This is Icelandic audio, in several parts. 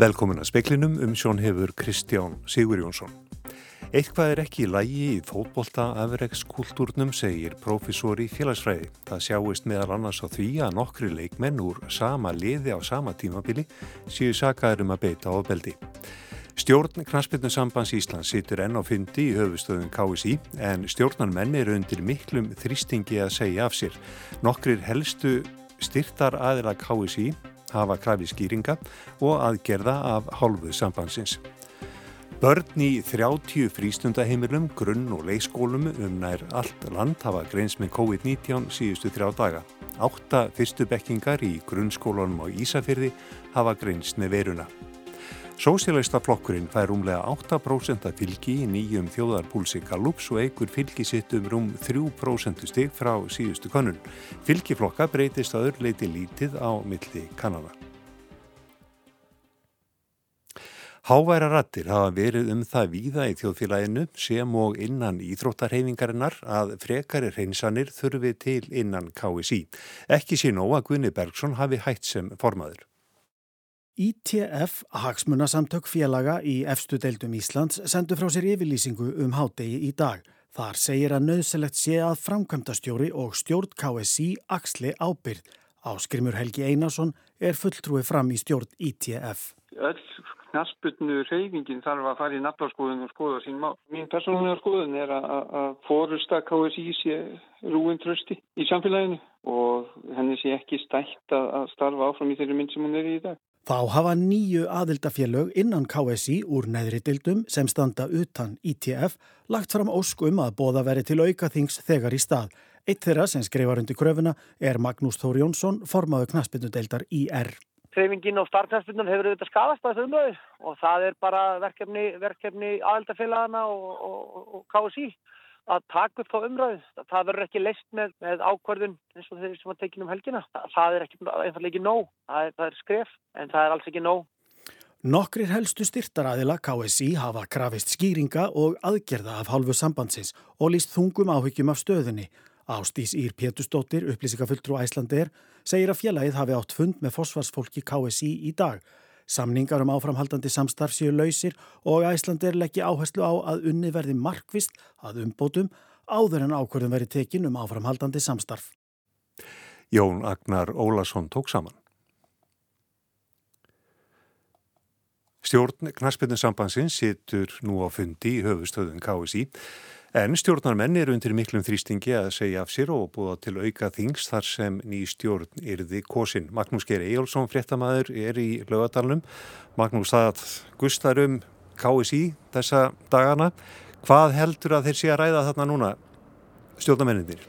Velkomin að speklinum um sjón hefur Kristján Sigur Jónsson. Eitthvað er ekki í lægi í fótbolta afreikskultúrnum, segir profesor í félagsfræði. Það sjáist meðal annars á því að nokkri leikmenn úr sama liði á sama tímabili séu sakaður um að beita á beldi. Stjórn Knaspinnusambands Íslands situr enn á fyndi í höfustöðun KSI en stjórnarmenn eru undir miklum þrýstingi að segja af sér. Nokkrir helstu styrtar aðila KSI hafa krafið skýringa og aðgerða af hálfuð sambandsins. Börn í 30 frístundaheimilum, grunn og leikskólum um nær allt land hafa greins með COVID-19 síðustu þrjá daga. Átta fyrstu bekkingar í grunnskólanum á Ísafyrði hafa greins með veruna. Sósélagsta flokkurinn fær rúmlega 8% fylgi í nýjum þjóðarpúlsi Gallups og eigur fylgi sitt um rúm 3% stig frá síðustu konun. Fylgiflokka breytist að örleiti lítið á milli Kanada. Háværa rattir hafa verið um það víða í þjóðfélaginu sem og innan íþróttarhefingarinnar að frekari hreinsanir þurfi til innan KSI. Ekki sé nóg að Gunni Bergson hafi hætt sem formaður. ITF, hagsmunasamtök félaga í efstu deildum Íslands, sendu frá sér yfirlýsingu um hádegi í dag. Þar segir að nöðselegt sé að framkvæmdastjóri og stjórn KSI axli ábyrð. Áskrimur Helgi Einarsson er fulltrúi fram í stjórn ITF. Öll knasputnu reyfingin þarf að fara í nafnarskoðun og skoða sín má. Mín persónulega skoðun er að fórusta KSI sé rúin trösti í samfélaginu og henni sé ekki stætt að starfa áfram í þeirri mynd sem hún er í dag. Þá hafa nýju aðildafélög innan KSI úr neðri dildum sem standa utan ITF lagt fram óskum að bóða veri til auka þings þegar í stað. Eitt þeirra sem skrifar undir kröfuna er Magnús Þór Jónsson, formaðu knaspinnudeldar IR. Treyfingin og starfknaspinnan hefur auðvitað skadast á þessu umröðu og það er bara verkefni, verkefni aðeldafélagana og, og, og KSI að taka upp þá umröðu. Það verður ekki leist með, með ákvarðun eins og þeir sem var tekin um helgina. Það er einfallega ekki nóg. Það er, það er skref en það er alls ekki nóg. Nokkrir helstu styrtaræðila KSI hafa krafist skýringa og aðgerða af hálfu sambandsins og líst þungum áhyggjum af stöðunni. Ástís Ír Pétustóttir, upplýsingafulltrú Æslandir, segir að félagið hafi átt fund með fosfarsfólki KSI í dag. Samningar um áframhaldandi samstarf séu lausir og Æslandir leggja áherslu á að unni verði markvist að umbótum áður en ákvörðum verið tekin um áframhaldandi samstarf. Jón Agnar Ólason tók saman. Stjórn Knaspinnusambansins situr nú á fundi í höfustöðun KSI En stjórnarmenn eru undir miklum þrýstingi að segja af sér og búða til auka þings þar sem ný stjórn yrði kosin. Magnús Geir Ejjólfsson, fréttamaður, er í lögadalunum. Magnús, það gustar um KSI þessa dagana. Hvað heldur að þeir sé að ræða þarna núna, stjórnarmenninir?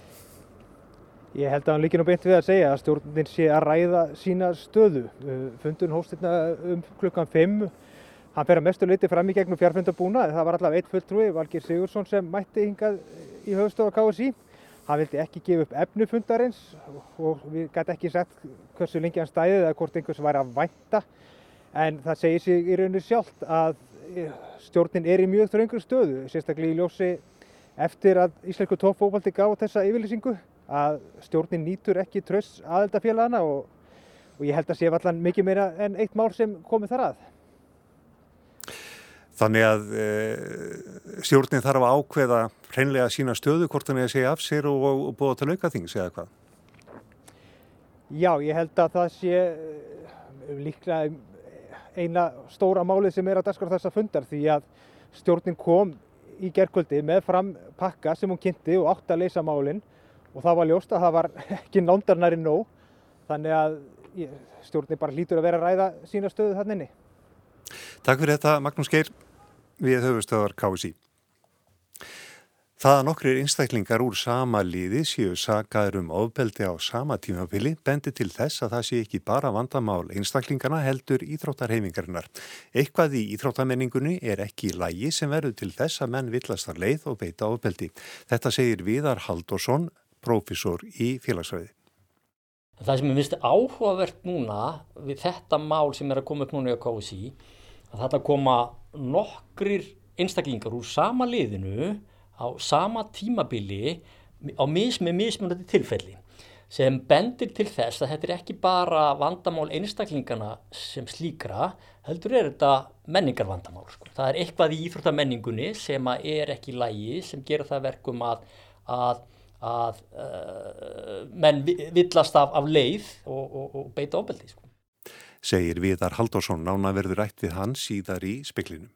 Ég held að hann líki nú beint við að segja að stjórnin sé að ræða sína stöðu. Fundun hóstirna um klukkan 5 Hann fer að mestu leiti fram í gegnum fjárfundabúna, það var allavega eitt fulltrúi, Valgir Sigursson sem mætti hingað í höfstofa KSI. Hann vildi ekki gefa upp efnufundarins og við gæti ekki sett hversu lengi hann stæðið eða hvort einhvers væri að vænta. En það segir sig í rauninu sjálft að eh, stjórnin er í mjög þröngur stöðu, sérstaklega í ljósi eftir að Íslensku tóffóbaldi gaf þessa yfirlýsingu að stjórnin nýtur ekki tröss aðeldafélagana og, og ég held að sé allan mikið meira en eitt mál sem komið þar að. Þannig að e, stjórnin þarf að ákveða hreinlega sína stöðu hvort hann er að segja af sér og, og, og búa til auka þings eða hvað? Já, ég held að það sé eh, líklega eina stóra málið sem er að daskara þessa fundar því að stjórnin kom í gerðkvöldi með fram pakka sem hún kynnti og átti að leysa málinn og það var ljóst að það var ekki nándarnari nóg þannig að stjórnin bara hlýtur að vera að ræða sína stöðu þannig. Takk fyrir þetta Magnús Geir við höfustöðar KSI. Það að nokkrir einstaklingar úr sama liði séu sagaður um ofbeldi á sama tímafili bendi til þess að það sé ekki bara vandamál einstaklingarna heldur íþróttarhefingarinnar. Eitthvað í íþróttamenningunni er ekki lægi sem verður til þess að menn villastar leið og beita ofbeldi. Þetta segir Viðar Haldursson, profesor í félagsræði. Það sem er minnst áhugavert núna við þetta mál sem er að koma upp núna í KSI að þetta koma nokkrir einstaklingar úr sama liðinu á sama tímabili á mis með mismunandi tilfelli sem bendir til þess að þetta er ekki bara vandamál einstaklingana sem slíkra, heldur er þetta menningarvandamál. Sko. Það er eitthvað í íþróttamenningunni sem er ekki lægi sem gera það verkum að, að, að uh, menn villast af, af leið og, og, og beita ofbeldi. Sko. Segir Viðar Haldursson, nána verður rætt við hans síðar í speklinum.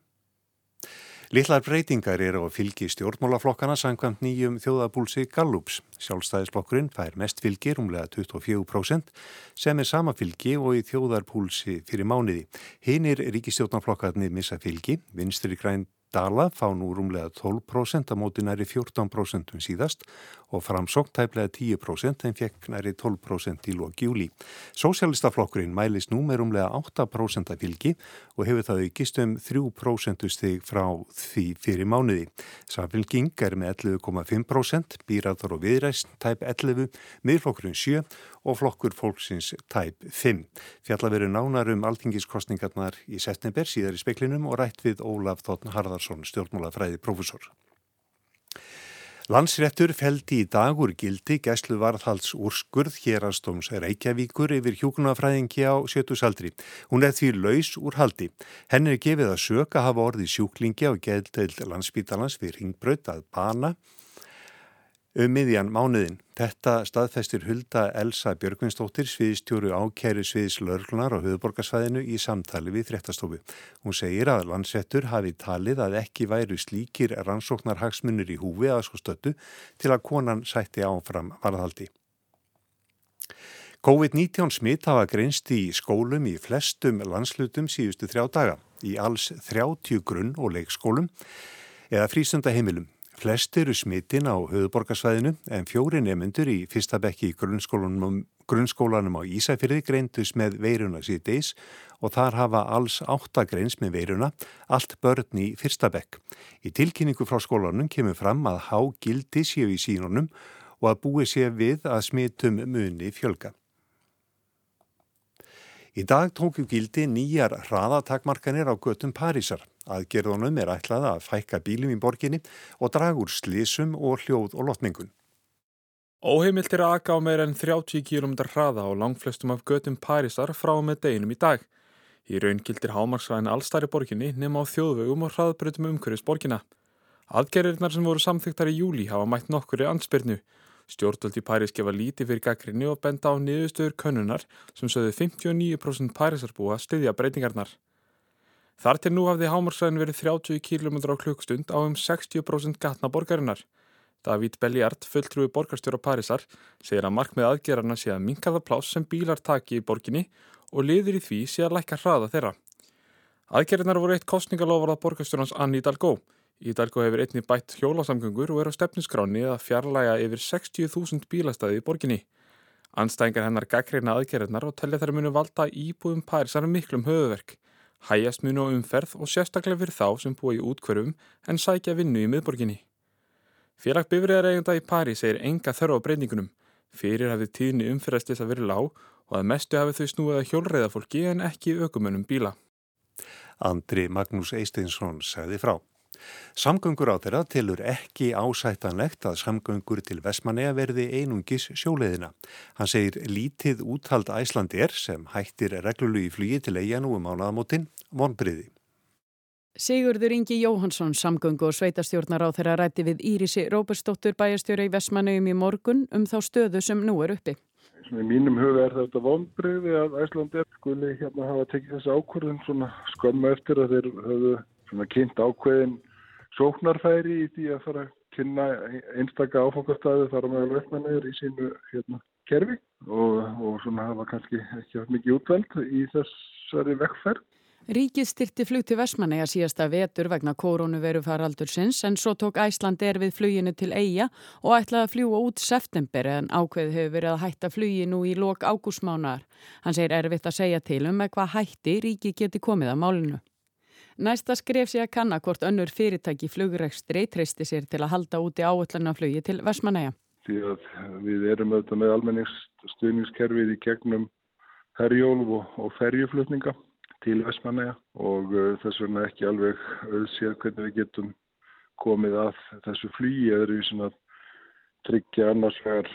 Littlar breytingar eru á fylgi stjórnmálaflokkana sangkvæmt nýjum þjóðabúlsi Gallups. Sjálfstæðisflokkurinn fær mest fylgi, rúmlega 24%, sem er sama fylgi og í þjóðarbúlsi fyrir mánuði. Hinn er ríkistjórnarflokkarnir missa fylgi, vinstri græn Dala fá nú rúmlega 12% á móti næri 14% um síðast og framsókt tæplega 10% en fekk næri 12% í loki júli. Sósialistaflokkurinn mælist nú með rúmlega 8% af fylgi og hefur það aukist um 3% stig frá því fyrir mánuði. Samfélging er með 11,5%, býraður og viðræst tæp 11, miðflokkurinn 7 og flokkur fólksins tæp 5. Fjalla veru nánar um altingiskostningarnar í september síðar í speklinum og rætt við Ólaf Þotn Harðarsson, stjórnmálafræði profesor. Landsréttur feldi í dagur gildi gæslu varðhalds úrskurð hérastóms Reykjavíkur yfir hjúkunafræðingi á sjötusaldri. Hún er því laus úr haldi. Henn er gefið að söka hafa orði sjúklingi á geðdeild landsbítalans við ringbröð að bana um miðjan mánuðin. Þetta staðfestir Hulda Elsa Björgvinsdóttir sviðstjóru ákæri sviðs lörglunar á höfuborgarsvæðinu í samtali við fréttastofu. Hún segir að landsettur hafi talið að ekki væru slíkir rannsóknarhagsmunir í húfi að sko stöttu til að konan sætti áfram varðhaldi. COVID-19 smitt hafa greinst í skólum í flestum landslutum síðustu þrjá daga, í alls 30 grunn og leikskólum eða frísöndaheimilum. Flest eru smittin á höfuborgarsvæðinu en fjóri nefnendur í fyrsta bekki í grunnskólanum, grunnskólanum á Ísafyrði greindus með veiruna síðdeis og þar hafa alls átta greins með veiruna, allt börn í fyrsta bekk. Í tilkynningu frá skólanum kemur fram að há gildi séu í sínunum og að búi sé við að smittum muni fjölga. Í dag tóku gildi nýjar hraðatakmarkanir á göttum Parísar. Aðgerðunum er ætlað að fækka bílum í borginni og draga úr slísum og hljóð og lotningun. Óheimilt er að aka á meira en 30 km hraða á langflestum af göttum Parísar frá með deginum í dag. Í raun gildir hámarsræðin allstæri borginni nema á þjóðvegum og hraðbrytum umhverfis borginna. Aðgerðirnar sem voru samþygtar í júli hafa mætt nokkur í ansbyrnu Stjórnvöld í Paris gefa lítið fyrir gaggrinni og benda á niðurstöður könnunar sem sögðu 59% Parísarbúa styðja breytingarnar. Þar til nú hafði hámarsræðin verið 30 km á klukkstund á um 60% gatna borgarinnar. David Belliard, fulltrúi borgarstjóra Parísar, segir að markmið aðgerarna sé að minka það plás sem bílar taki í borginni og liður í því sé að lækka hraða þeirra. Aðgerarnar voru eitt kostningalofar að borgarstjórans Annie Dalgó Ídalgo hefur einni bætt hjólasamgöngur og er á stefnusgráni að fjarlæga yfir 60.000 bílastæði í borginni. Anstæðingar hennar gaggreina aðgerðnar og tellja þær munu valda íbúðum Parísar miklum höfuverk. Hæjast munu á umferð og sérstaklega fyrir þá sem búa í útkverfum en sækja vinnu í miðborginni. Félag bifriðaregunda í París segir enga þörf á breyningunum. Fyrir hafið tíðni umferðastis að vera lág og að mestu hafið þau snúið að hjólreiðafólki en ekki aukumönum bíla. Andri Magnús Eisteinsson segði frá. Samgöngur á þeirra tilur ekki ásættanlegt að samgöngur til Vestmanneja verði einungis sjóleðina. Hann segir lítið úthald æslandir sem hættir reglulu í flugi til eiginu um ánaðamótin vonbriði. Sigurður Ingi Jóhansson, samgöngu og sveitastjórnar á þeirra rætti við Írisi Róbersdóttur bæjastjóra í Vestmannejum í morgun um þá stöðu sem nú er uppi. Í mínum huga er þetta vonbriði að æslandir skuli hérna hafa tekið þessi ákvörðun svona skömmu eftir að þeir höfðu kynnt ákveðin sóknarfæri í því að fara að kynna einstaka áfangastæði þar á meðal vestmennir í sínu hérna, kerfi og, og svona hafa kannski ekki haft mikið útveld í þessari vekkferð. Ríkið styrti flug til Vestmanneja síðasta vetur vegna koronaviru faraldursins en svo tók Æsland er við fluginu til Eija og ætlaði að fljúa út september en ákveð hefur verið að hætta flugi nú í lok ágúsmánar. Hann segir erfitt að segja til um með hvað hætti ríkið geti komið að málinu. Næsta skref sé að kanna hvort önnur fyrirtæki flugrekstri treysti sér til að halda úti áallanaflugi til Vestmanæja. Því að við erum auðvitað með almenningsstuðningskerfið í gegnum herjólf og, ferjuflutninga til Vestmanæja og uh, þess vegna ekki alveg auðsér hvernig við getum komið að þessu flýi eða í svona tryggja annars vegar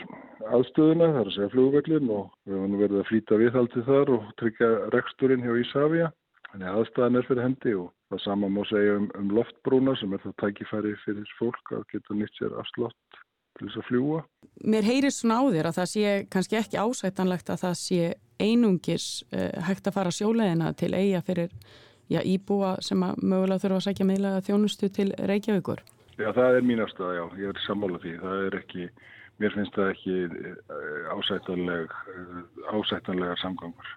aðstöðuna, það er að segja flugvöglin og við höfum verið að flýta viðhaldi þar og tryggja reksturinn hjá Ísafja. Þannig að aðstæðan er fyrir hendi og það sama má segja um, um loftbrúna sem er það tækifæri fyrir fólk að geta nýtt sér afslott til þess að fljúa. Mér heyrist svona á þér að það sé kannski ekki ásættanlegt að það sé einungis uh, hægt að fara sjóleðina til eiga fyrir já, íbúa sem að mögulega þurfa að sækja meðlega þjónustu til Reykjavíkur. Já, það er mín afstæða, já, ég er sammála því. Það er ekki, mér finnst það ekki eh, ásættanleg, eh, ásættanlegar samgangur.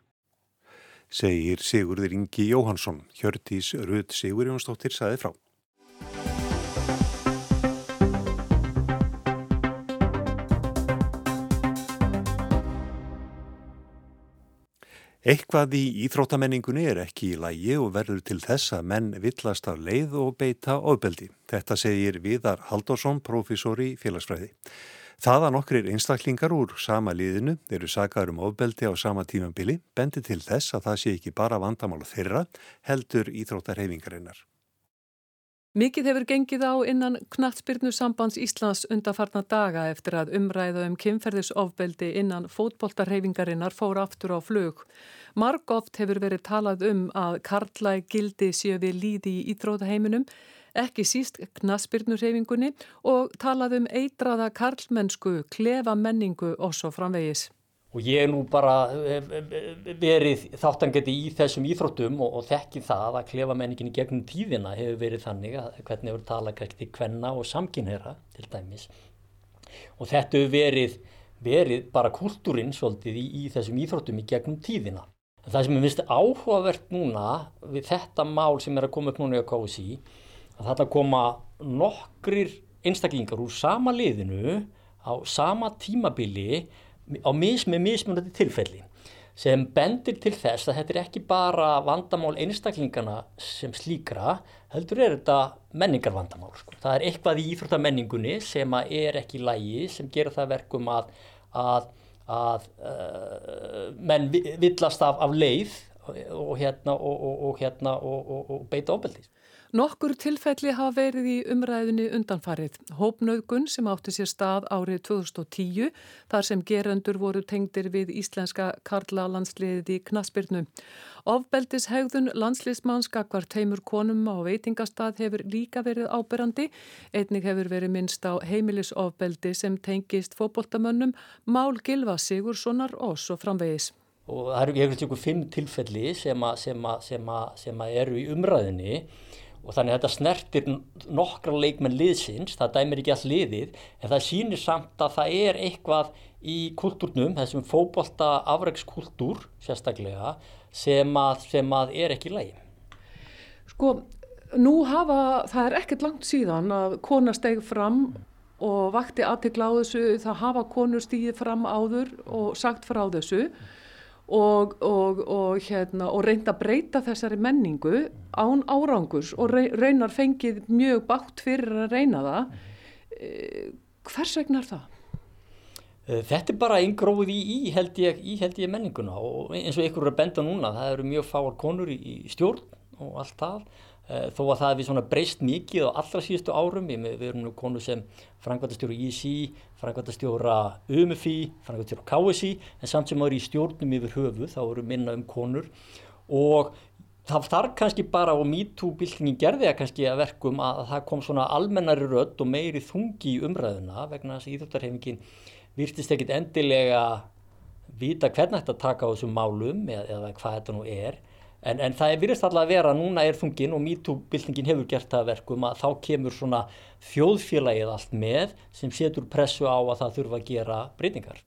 Segir Sigurður Ingi Jóhansson, Hjörtís Rud Sigur Jónsdóttir saði frá. Eitthvað í íþróttamenningunni er ekki í lægi og verður til þess að menn villast af leið og beita ofbeldi. Þetta segir Viðar Haldorsson, profesor í félagsfræði. Það að nokkrir einstaklingar úr sama liðinu eru sagaður um ofbeldi á sama tímambili bendi til þess að það sé ekki bara vandamála þeirra heldur íþróttarhefingarinnar. Mikið hefur gengið á innan knattspyrnu sambands Íslands undarfarna daga eftir að umræða um kynferðisofbeldi innan fótboltarhefingarinnar fór aftur á flug. Marg oft hefur verið talað um að karlæg gildi séu við líði í íþrótaheiminum, ekki síst knattspyrnurhefingunni og talað um eitraða karlmennsku, klefa menningu og svo framvegis. Og ég er nú bara verið þáttangeti í þessum íþróttum og, og þekki það að klefamenningin í gegnum tíðina hefur verið þannig að hvernig hefur talað kvægt í kvenna og samkynherra til dæmis. Og þetta hefur verið, verið bara kultúrin svolítið í, í þessum íþróttum í gegnum tíðina. En það sem ég finnst áhugavert núna við þetta mál sem er að koma upp núna í að KSI, að þetta koma nokkrir einstaklingar úr sama liðinu á sama tímabili á mis með mismunandi tilfelli sem bendir til þess að þetta er ekki bara vandamál einstaklingana sem slíkra, heldur er þetta menningarvandamál. Sko. Það er eitthvað í íþróttamenningunni sem er ekki lægi, sem gerir það verkum að, að, að uh, menn villast af, af leið og, hérna, og, og, hérna, og beita ofbeldið. Nokkur tilfelli hafa verið í umræðinni undanfarið. Hópnaugun sem átti sér stað árið 2010 þar sem gerendur voru tengdir við íslenska Karla landsliðið í Knaspirnu. Ofbeldis hegðun landsliðsmanns gagvar teimur konum á veitingastað hefur líka verið áberandi. Einnig hefur verið minnst á heimilisofbeldi sem tengist fóboltamönnum Mál Gilva Sigurssonar og svo framvegis. Og það eru einhvern veginn fimm tilfelli sem, a, sem, a, sem, a, sem eru í umræðinni og þannig að þetta snertir nokkra leikmenn liðsins, það dæmir ekki all liðið en það sýnir samt að það er eitthvað í kultúrnum, þessum fókbalta afreikskultúr sérstaklega sem að, sem að er ekki lægi. Sko, nú hafa, það er ekkert langt síðan að kona steg fram og vakti aðtegla á þessu, það hafa konur stíðið fram áður og sagt frá þessu og, og, og, hérna, og reynda að breyta þessari menningu án árangus og reynar fengið mjög bátt fyrir að reyna það. Eh, hvers vegna er það? Eh, þetta er bara eingróð í, í, held ég, í held ég menninguna og eins og ykkur eru að benda núna, það eru mjög fáar konur í, í stjórn og allt það þó að það hefði svona breyst mikið á allra síðustu árum, við, erum nú konu sem frangvæntastjóra ISI, frangvæntastjóra UMFI, frangvæntastjóra KSI, en samt sem eru í stjórnum yfir höfu, þá eru minna um konur. Og það þarf kannski bara og MeToo-byltingin gerði það kannski að verkum að það kom svona almennari rödd og meiri þungi í umræðuna vegna þess að íþjóttarhefingin virtist ekkit endilega vita hvernig þetta taka á þessum málum eða, eða hvað þetta nú er En, en það virðist alltaf að vera að núna er þungin og MeToo-byltingin hefur gert það verkum að þá kemur svona þjóðfélagið allt með sem setur pressu á að það þurfa að gera breytingar.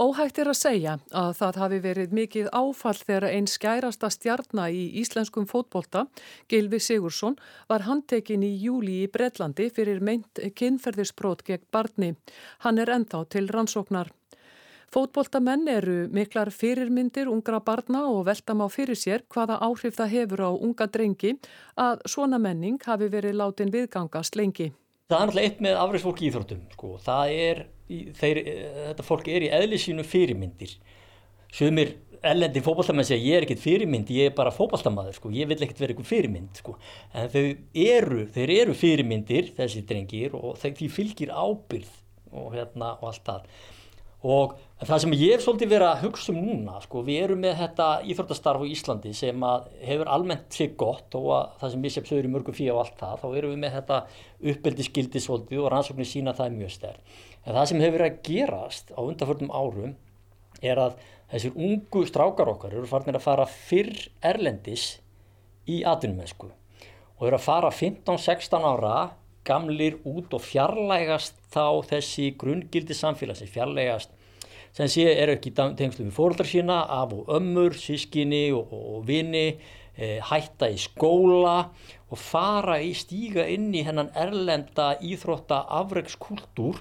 Óhægt er að segja að það hafi verið mikið áfall þegar einn skærasta stjarnar í íslenskum fótbolta, Gilvi Sigursson, var handtekinn í júli í Breitlandi fyrir meint kynferðisbrót gegn barni. Hann er ennþá til rannsóknar. Fótboltamenn eru miklar fyrirmyndir ungra barna og veltam á fyrir sér hvaða áhrif það hefur á unga drengi að svona menning hafi verið látin viðgangast lengi. Það er náttúrulega eitt með afriðsfólk í Íþróttum. Sko. Er, þeir, þetta fólk er í eðlisínu fyrirmyndir. Sumir ellendi fókbaltamenn segja ég er ekkert fyrirmynd, ég er bara fókbaltamaður sko, ég vil ekkert vera eitthvað fyrirmynd sko en eru, þeir eru fyrirmyndir þessi drengir og því fylgir ábyrð og hérna og allt það og það sem ég hef svolítið verið að hugsa um núna sko, við erum með þetta íþróttastarf á Íslandi sem hefur almennt sig gott og það sem við sem sögur í mörgum fyrir og allt það, þá erum við með þetta uppbyldiskildi svolítið og rannsóknir sína það er mjög stærn. En það sem hefur verið að gerast á undanförnum árum er að þessir ungu strákar okkar eru farinir að fara fyrr erlendis í atvinnumensku og eru að fara 15-16 ára gamlir út og fjarlægast þá þessi grungildi samfélagsins, fjarlægast sem sé eru ekki tengslu við fóröldar sína, af og ömmur, sískinni og, og, og vini, e, hætta í skóla og fara í stíga inn í hennan erlenda íþrótta afreikskultúr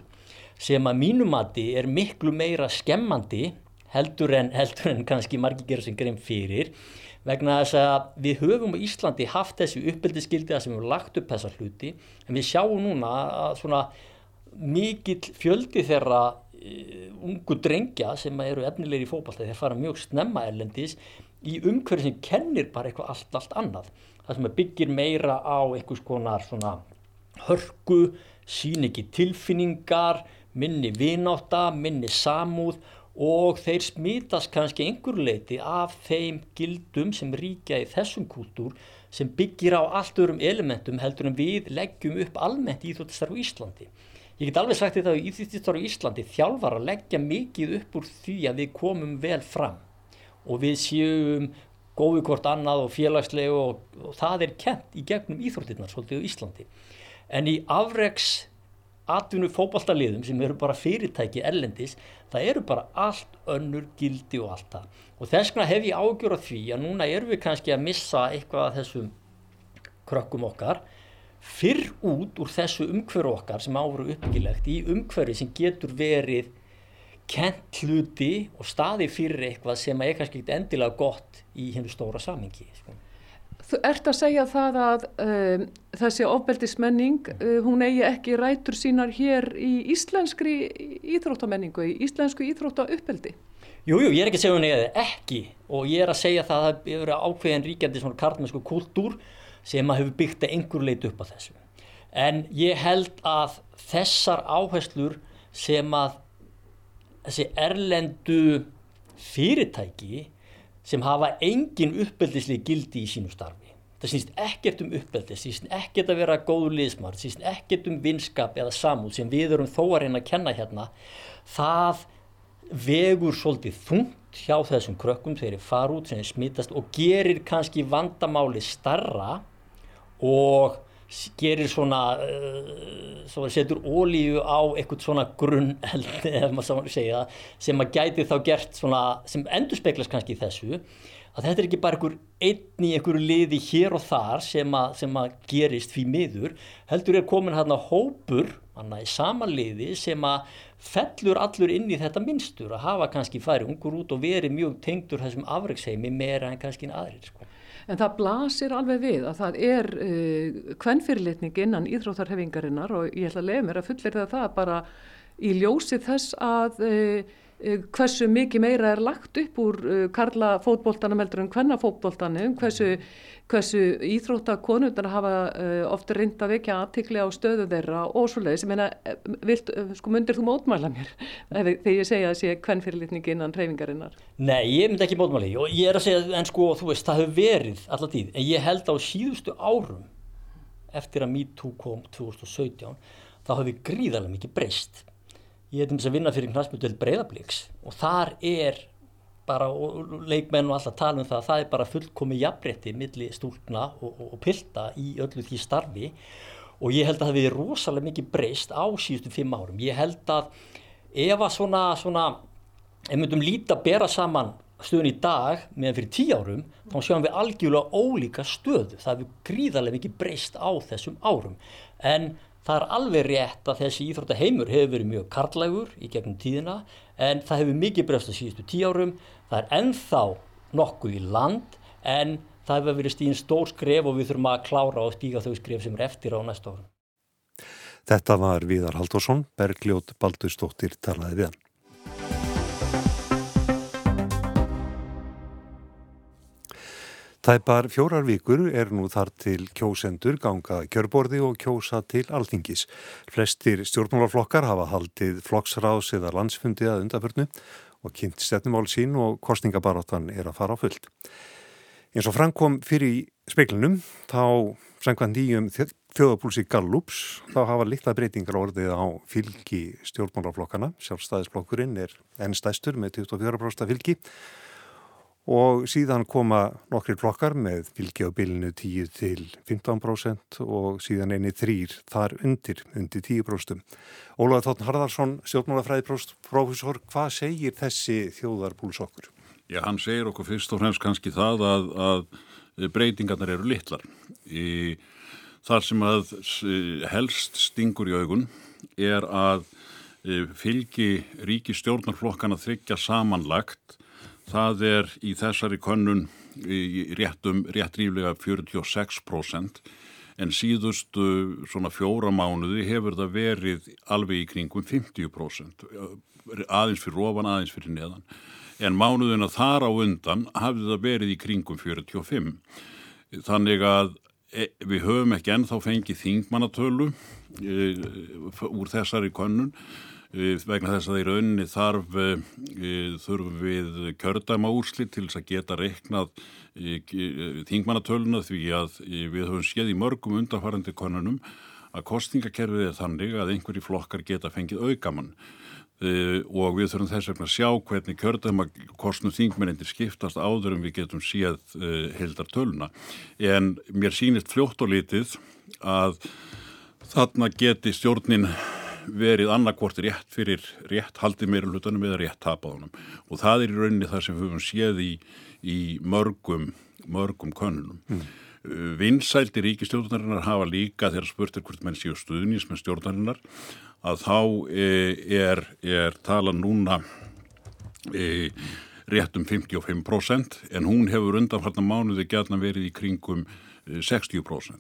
sem að mínumati er miklu meira skemmandi heldur en, heldur en kannski margir gerur sem grein fyrir vegna þess að við höfum á Íslandi haft þessi uppbyldiskildi að sem við höfum lagt upp þessa hluti en við sjáum núna að svona mikill fjöldi þeirra uh, ungu drengja sem eru efnilegir í fókbalta þeir fara mjög snemma erlendis í umhverju sem kennir bara eitthvað allt, allt annað. Það sem byggir meira á einhvers konar svona hörku sín ekki tilfinningar minni vináta, minni samúð og þeir smítast kannski einhver leiti af þeim gildum sem ríkja í þessum kúltúr sem byggir á allt öðrum elementum heldur en við leggjum upp almennt íþjóttistar á Íslandi. Ég get alveg sagt þetta að íþjóttistar á Íslandi þjálfar að leggja mikið upp úr því að við komum vel fram og við séum góðu hvort annað og félagslegu og, og það er kent í gegnum íþjóttirnar svolítið á Íslandi. En í afreiks atvinnu fókbaltaliðum sem eru bara fyrirtæki erlendis, það eru bara allt önnur gildi og allt það. Og þess vegna hef ég ágjör á því að núna erum við kannski að missa eitthvað af þessum krökkum okkar fyrr út úr þessu umhverju okkar sem áveru uppgilegt í umhverju sem getur verið kent hluti og staði fyrir eitthvað sem er kannski ekkert endilega gott í hennu stóra samingi. Sko. Þú ert að segja það að um, þessi ofbeldismenning, uh, hún eigi ekki rætur sínar hér í íslenskri íþróttamenningu, í íslensku íþróttauppeldi? Jújú, jú, ég er ekki að segja hún eigi ekki og ég er að segja það að það hefur ákveðin ríkjandi svona kartmennsku kultúr sem að hefur byggt að einhver leit upp á þessu. En ég held að þessar áherslur sem að þessi erlendu fyrirtæki sem hafa engin uppeldisli gildi í sínu starfi það sýnst ekkert um uppeldi, það sýnst ekkert að vera góður liðsmar, sýnst ekkert um vinskap eða samúl sem við erum þó að reyna að kenna hérna, það vegur svolítið þungt hjá þessum krökkum þegar þeir fara út sem þeir smittast og gerir kannski vandamáli starra og gerir svona, uh, svona setur ólíu á eitthvað svona grunn sem að gæti þá gert svona sem endur speiklas kannski þessu að þetta er ekki bara einhver einn í einhverju liði hér og þar sem að, sem að gerist fyrir miður, heldur er komin hérna hópur, hann að í sama liði sem að fellur allur inn í þetta minnstur að hafa kannski farið ungur út og verið mjög tengdur þessum afreiksheimi meira en kannski en aðrir sko. En það blasir alveg við að það er uh, kvennfyrirlitning innan íþróttarhefingarinnar og ég ætla að leiða mér að fullir það bara í ljósi þess að uh, Eh, hversu mikið meira er lagt upp úr eh, karla fótbóltanum heldur en hvenna fótbóltanum, hversu, hversu íþróttakonundar hafa eh, ofta reynd að vekja aðtikli á stöðu þeirra og svo leiðis, ég meina, vilt, sko myndir þú mótmæla mér þegar ég segja að sé hvern fyrirlitning innan reyfingarinnar? Nei, ég myndi ekki mótmæla og ég er að segja, en sko, þú veist, það hefur verið alltaf tíð, en ég held á síðustu árum eftir að MeToo kom 2017, þá hefur gríðarlega mikið breyst ég er þess að vinna fyrir knastmjöldvel breyðablíks og þar er bara, og leikmenn og alltaf tala um það það er bara fullkomi jafnrétti millir stúlna og, og, og pilda í öllu því starfi. Og ég held að það hefði rosalega mikið breyst á síðustu fimm árum. Ég held að ef að svona, svona ef við myndum líta að bera saman stöðun í dag meðan fyrir tíu árum þá sjáum við algjörlega ólíka stöðu. Það hefur gríðarlega mikið breyst á þessum árum. En Það er alveg rétt að þessi íþróttaheimur hefur verið mjög karlægur í gegnum tíðina en það hefur mikið breyst á síðustu tíu árum. Það er ennþá nokkuð í land en það hefur verið stíðin stór skref og við þurfum að klára og stíga þau skref sem er eftir á næsta árum. Þetta var Víðar Haldursson, Bergljót Baldurstóttir talaði við hann. Tæpar fjórar vikur er nú þar til kjósendur ganga kjörborði og kjósa til alþingis. Flestir stjórnmálarflokkar hafa haldið flokksráðs eða landsfundi að undaförnu og kynnt stefnumál sín og kostningabaróttan er að fara á fullt. En svo framkom fyrir speiklinum þá sangvað nýjum þjóðapúlsi Gallups þá hafa litla breytingar orðið á fylgi stjórnmálarflokkana. Sjálfstæðisflokkurinn er ennstæstur með 24% fylgi og síðan koma nokkri flokkar með fylgi á bilinu 10 til 15% og síðan einni þrýr þar undir, undir 10%. Ólaður Tóttn Harðarsson, stjórnmálafræðiprófessor, hvað segir þessi þjóðarbúls okkur? Já, hann segir okkur fyrst og fremst kannski það að, að breytingarnar eru litlar. Í, þar sem að helst stingur í augun er að fylgi ríki stjórnarflokkana þryggja samanlagt Það er í þessari könnun réttum, rétt ríflega 46% en síðustu svona fjóra mánuði hefur það verið alveg í kringum 50% aðeins fyrir ofan, aðeins fyrir neðan. En mánuðina þar á undan hafði það verið í kringum 45 þannig að e, við höfum ekki ennþá fengið þingmannatölu e, úr þessari könnun vegna þess að í rauninni þarf e, þurfum við kjördæma úrslit til þess að geta reiknað e, þingmannatöluna því að við höfum séð í mörgum undarfærandi konunum að kostningakerfið er þannig að einhverji flokkar geta fengið augamann og við þurfum þess vegna að sjá hvernig kjördæma kostnum þingmennindir skiptast áður en við getum séð heldar töluna en mér sýnist fljótt og litið að þarna geti stjórnin verið annarkvort rétt fyrir rétt haldið meira hlutunum eða rétt tapaðunum og það er í rauninni það sem við höfum séð í, í mörgum, mörgum konunum. Mm. Uh, vinsælti ríkistjórnarinnar hafa líka þegar spurtir hvort menn séu stuðnís með stjórnarinnar að þá e, er, er tala núna e, rétt um 55% en hún hefur undanfarnar mánuði gætna verið í kringum 60%.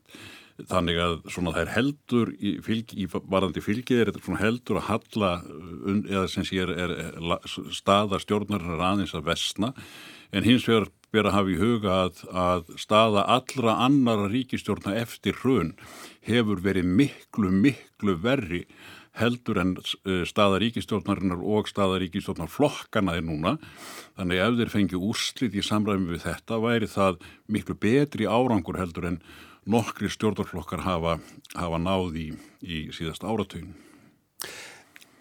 Þannig að svona það er heldur í, fylg, í varandi fylgið er þetta heldur að halla eða sem sé er, er, er staða stjórnarinnar aðeins að vestna en hins vegar verið að hafa í huga að, að staða allra annara ríkistjórna eftir hrun hefur verið miklu miklu verri heldur en staða ríkistjórnarinnar og staða ríkistjórnar flokkana er núna. Þannig að ef þeir fengi úrslit í samræmi við þetta væri það miklu betri árangur heldur en nokkri stjórnarflokkar hafa, hafa náð í, í síðast áratögin.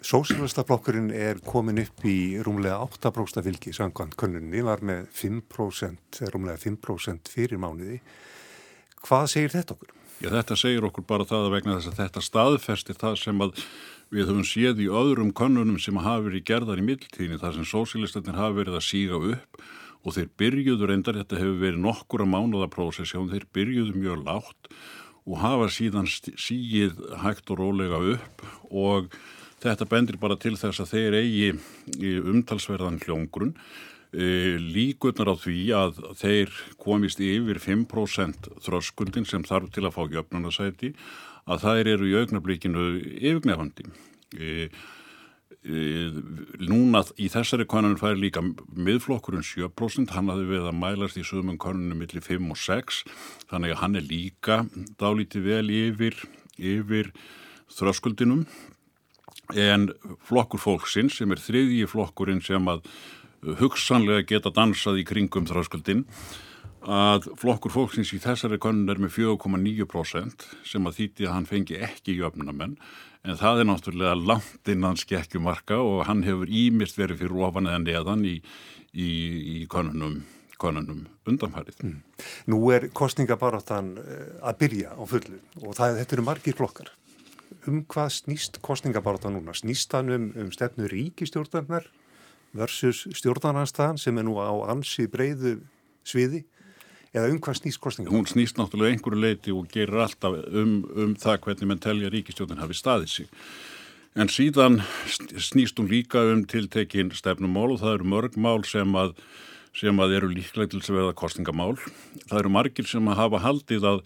Sósjálfstaflokkurinn er komin upp í rúmlega 8% fylgi samkvæmt könnunni, var með 5%, rúmlega 5% fyrir mánuði. Hvað segir þetta okkur? Já, þetta segir okkur bara það að vegna þess að þetta staðfesti það sem að við höfum séð í öðrum könnunum sem hafa verið gerðar í mildtíðinni, þar sem sósjálistanir hafa verið að síga upp og þeir byrjuðu reyndar, þetta hefur verið nokkura mánuða prósessjón, þeir byrjuðu mjög lágt og hafa síðan síið hægt og rólega upp og þetta bendir bara til þess að þeir eigi umtalsverðan hljóngrunn e, líkurnar á því að þeir komist yfir 5% þröskuldin sem þarf til að fá jöfnunasæti að þær eru í augnablíkinu yfirgnefandi e, núna í þessari konunum fær líka miðflokkurinn 7% hann hafði við að mælast í sögum konunum millir 5 og 6 þannig að hann er líka dálítið vel yfir, yfir þröskuldinum. En flokkur fólksinn sem er þriðji flokkurinn sem að hugsanlega geta dansað í kringum þröskuldin að flokkur fólksins í þessari konun er með 4,9% sem að þýtti að hann fengi ekki jöfnamenn en það er náttúrulega langt innan skekkjumarka og hann hefur ímist verið fyrir ofan eða neðan í, í, í konunum, konunum undanfærið. Mm. Nú er kostningabaráttan eh, að byrja á fullu og það, þetta eru margir flokkar. Um hvað snýst kostningabaráttan núna? Snýst hann um, um stefnu ríkistjórnarnar versus stjórnarnarstaðan sem er nú á ansi breyðu sviði? Eða um hvað snýst kostninga? Hún snýst náttúrulega einhverju leiti og gerir alltaf um, um það hvernig menn telja ríkistjóðin hafi staðið sig. En síðan snýst hún líka um tiltekin stefnumál og það eru mörg mál sem að, sem að eru líklega til þess að veða kostningamál. Það eru margir sem að hafa haldið að,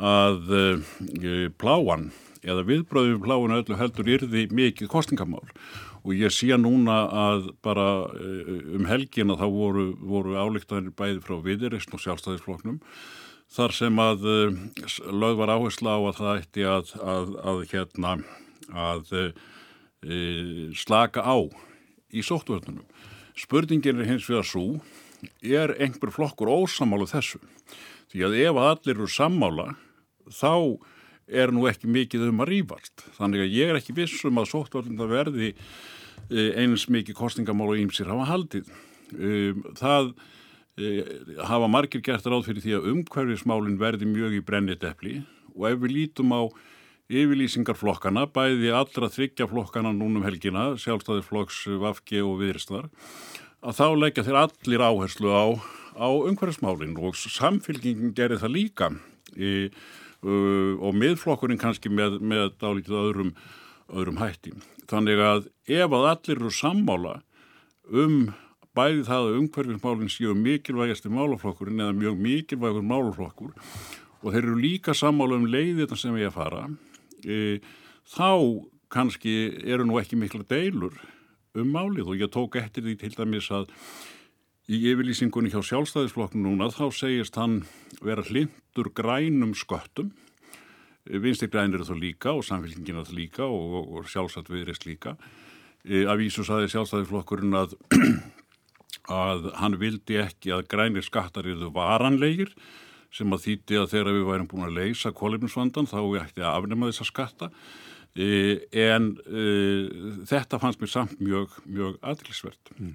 að uh, pláan eða viðbröðum pláinu öllu heldur yrði mikið kostingamál og ég sé núna að bara eh, um helgina þá voru, voru álíktanir bæði frá viðirist og sjálfstæðisfloknum þar sem að eh, lög var áhersla á að það ætti að, að, að, hérna, að e, slaka á í sóttvörnunum. Spurningin er hins vegar svo, er einhver flokkur ósamálu þessu? Því að ef allir eru sammála þá er nú ekki mikið um að rýfast. Þannig að ég er ekki vissum að sóttvörnuna verði e, eins mikið kostingamál og ímsir hafa haldið. Um, það e, hafa margir gert ráð fyrir því að umhverfismálinn verði mjög í brennit eppli og ef við lítum á yfirlýsingarflokkana, bæði allra þryggja flokkana núnum helgina, sjálfstæðisflokks, Vafki og Viðristvar, að þá leggja þeir allir áherslu á, á umhverfismálinn og samfélkingin gerir það líka í, uh, og miðflokkurinn kannski með, með dálítið öðrum, öðrum hætti. Þannig að ef að allir eru sammála um bæði það að umhverfismálinn séu mikilvægasti málaflokkurinn eða mjög mikilvægur málaflokkur og þeir eru líka sammála um leiði þetta sem ég að fara e, þá kannski eru nú ekki mikla deilur um málið og ég tók eftir því til dæmis að í yfirlýsingunni hjá sjálfstæðisflokknu núna þá segist hann vera hlindur grænum sköttum. Vinstir grænir er það líka og samfélkingin er það líka og, og, og sjálfsagt viðrist líka. E, að vísu saði sjálfstæðisflokkurinn að að hann vildi ekki að grænir skattar eru varanlegir sem að þýtti að þegar við værum búin að leysa kólefnisvandan þá ætti að afnema þessa skatta en e, þetta fannst mér samt mjög, mjög aðlisvert. Mm.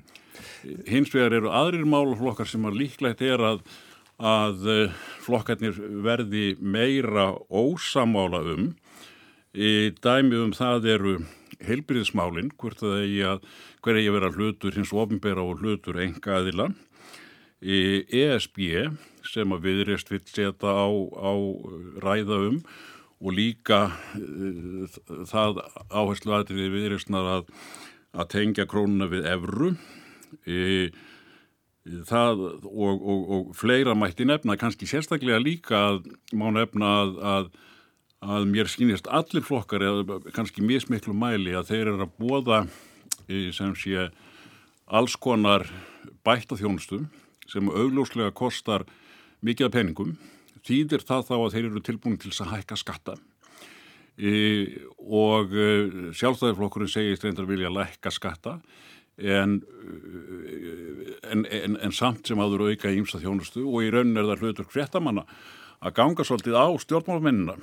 Hins vegar eru aðrir máluflokkar sem að líklegt er að, að e, flokkarnir verði meira ósamála um. Í dæmið um það eru heilbyrðismálinn, hvert að eigi að, hver eigi að vera hlutur hins ofinbera og hlutur enga aðila. ESB sem að viðreist vill setja á, á ræða um og líka uh, það áherslu aðrið viðreistnar að, að tengja krónuna við evru. E, það og, og, og fleira mætti nefna, kannski sérstaklega líka að má nefna að, að, að mér skynist allir flokkar eða kannski mismiklu mæli að þeir eru að bóða e, sem sé alls konar bætta þjónustum sem augljóslega kostar mikið af peningum þýðir það þá að þeir eru tilbúin til að hækka skatta e, og e, sjálfstæðarflokkurinn segist reyndar vilja lækka skatta en, en, en, en samt sem aður auka í ýmsa þjónustu og í raunin er það hlutur hréttamanna að ganga svolítið á stjórnmálmennina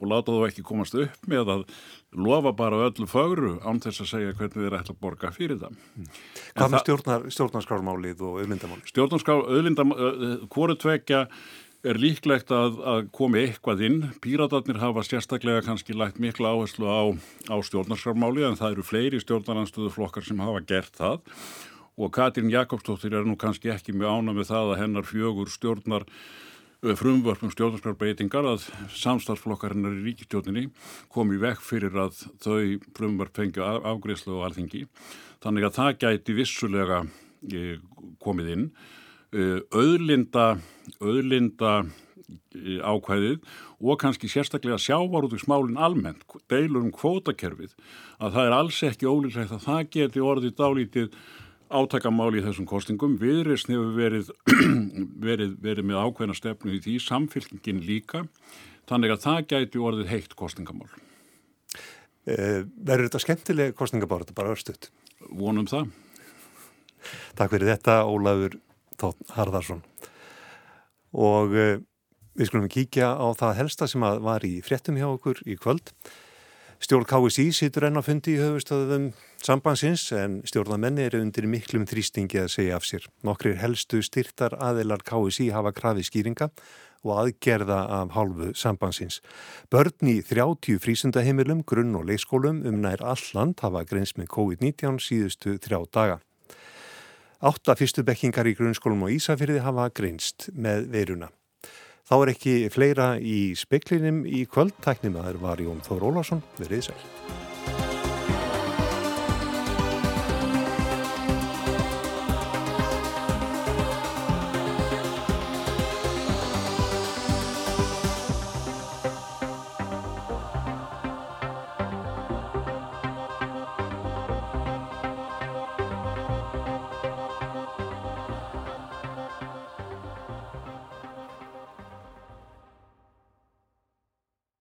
og láta þú ekki komast upp með að lofa bara öllu fögru án þess að segja hvernig þið er ætla að borga fyrir það. Mm. Hvað með stjórnar, stjórnarskármálið og auðlindamálið? Stjórnarskár, auðlindamálið, hvori tvekja er líklegt að, að komi eitthvað inn. Píratarnir hafa sérstaklega kannski lægt mikla áherslu á, á stjórnarskármálið en það eru fleiri stjórnaranstöðuflokkar sem hafa gert það og Katrín Jakobsdóttir er nú kannski ekki með ána með það að hennar fjögur stjórnar frumvörpum stjórnarskrarbeitingar að samstarflokkarinnar í ríkistjórninni kom í vekk fyrir að þau frumvörp fengju afgriðslu og alþingi. Þannig að það gæti vissulega e, komið inn. Öðlinda, öðlinda e, ákvæðið og kannski sérstaklega sjávarútugsmálinn almennt, deilur um kvótakerfið, að það er alls ekki ólíklegt að það geti orðið dálítið átakamáli í þessum kostingum. Viðreysn hefur verið, verið, verið með ákveðna stefnu í því, samfélkingin líka, þannig að það gæti orðið heitt kostingamál. Eh, verður þetta skemmtileg kostingabár, þetta bara örstuðt? Vonum það. Takk fyrir þetta, Ólafur Tótt Harðarsson. Og eh, við skulum kíkja á það helsta sem var í fréttum hjá okkur í kvöld. Stjórn KSI situr enn að fundi í höfustöðum sambansins en stjórnamenni eru undir miklum þrýstingi að segja af sér. Nokkrir helstu styrtar aðilar KSI hafa krafið skýringa og aðgerða af hálfu sambansins. Börn í 30 frísundaheimilum, grunn og leikskólum um nær alland hafa greins með COVID-19 síðustu þrjá daga. Átta fyrstu bekkingar í grunnskólum og Ísafyrði hafa greinst með veiruna. Þá er ekki fleira í speklinum í kvöld. Tæknum að það var Jón Þór Ólásson. Verðið sæl.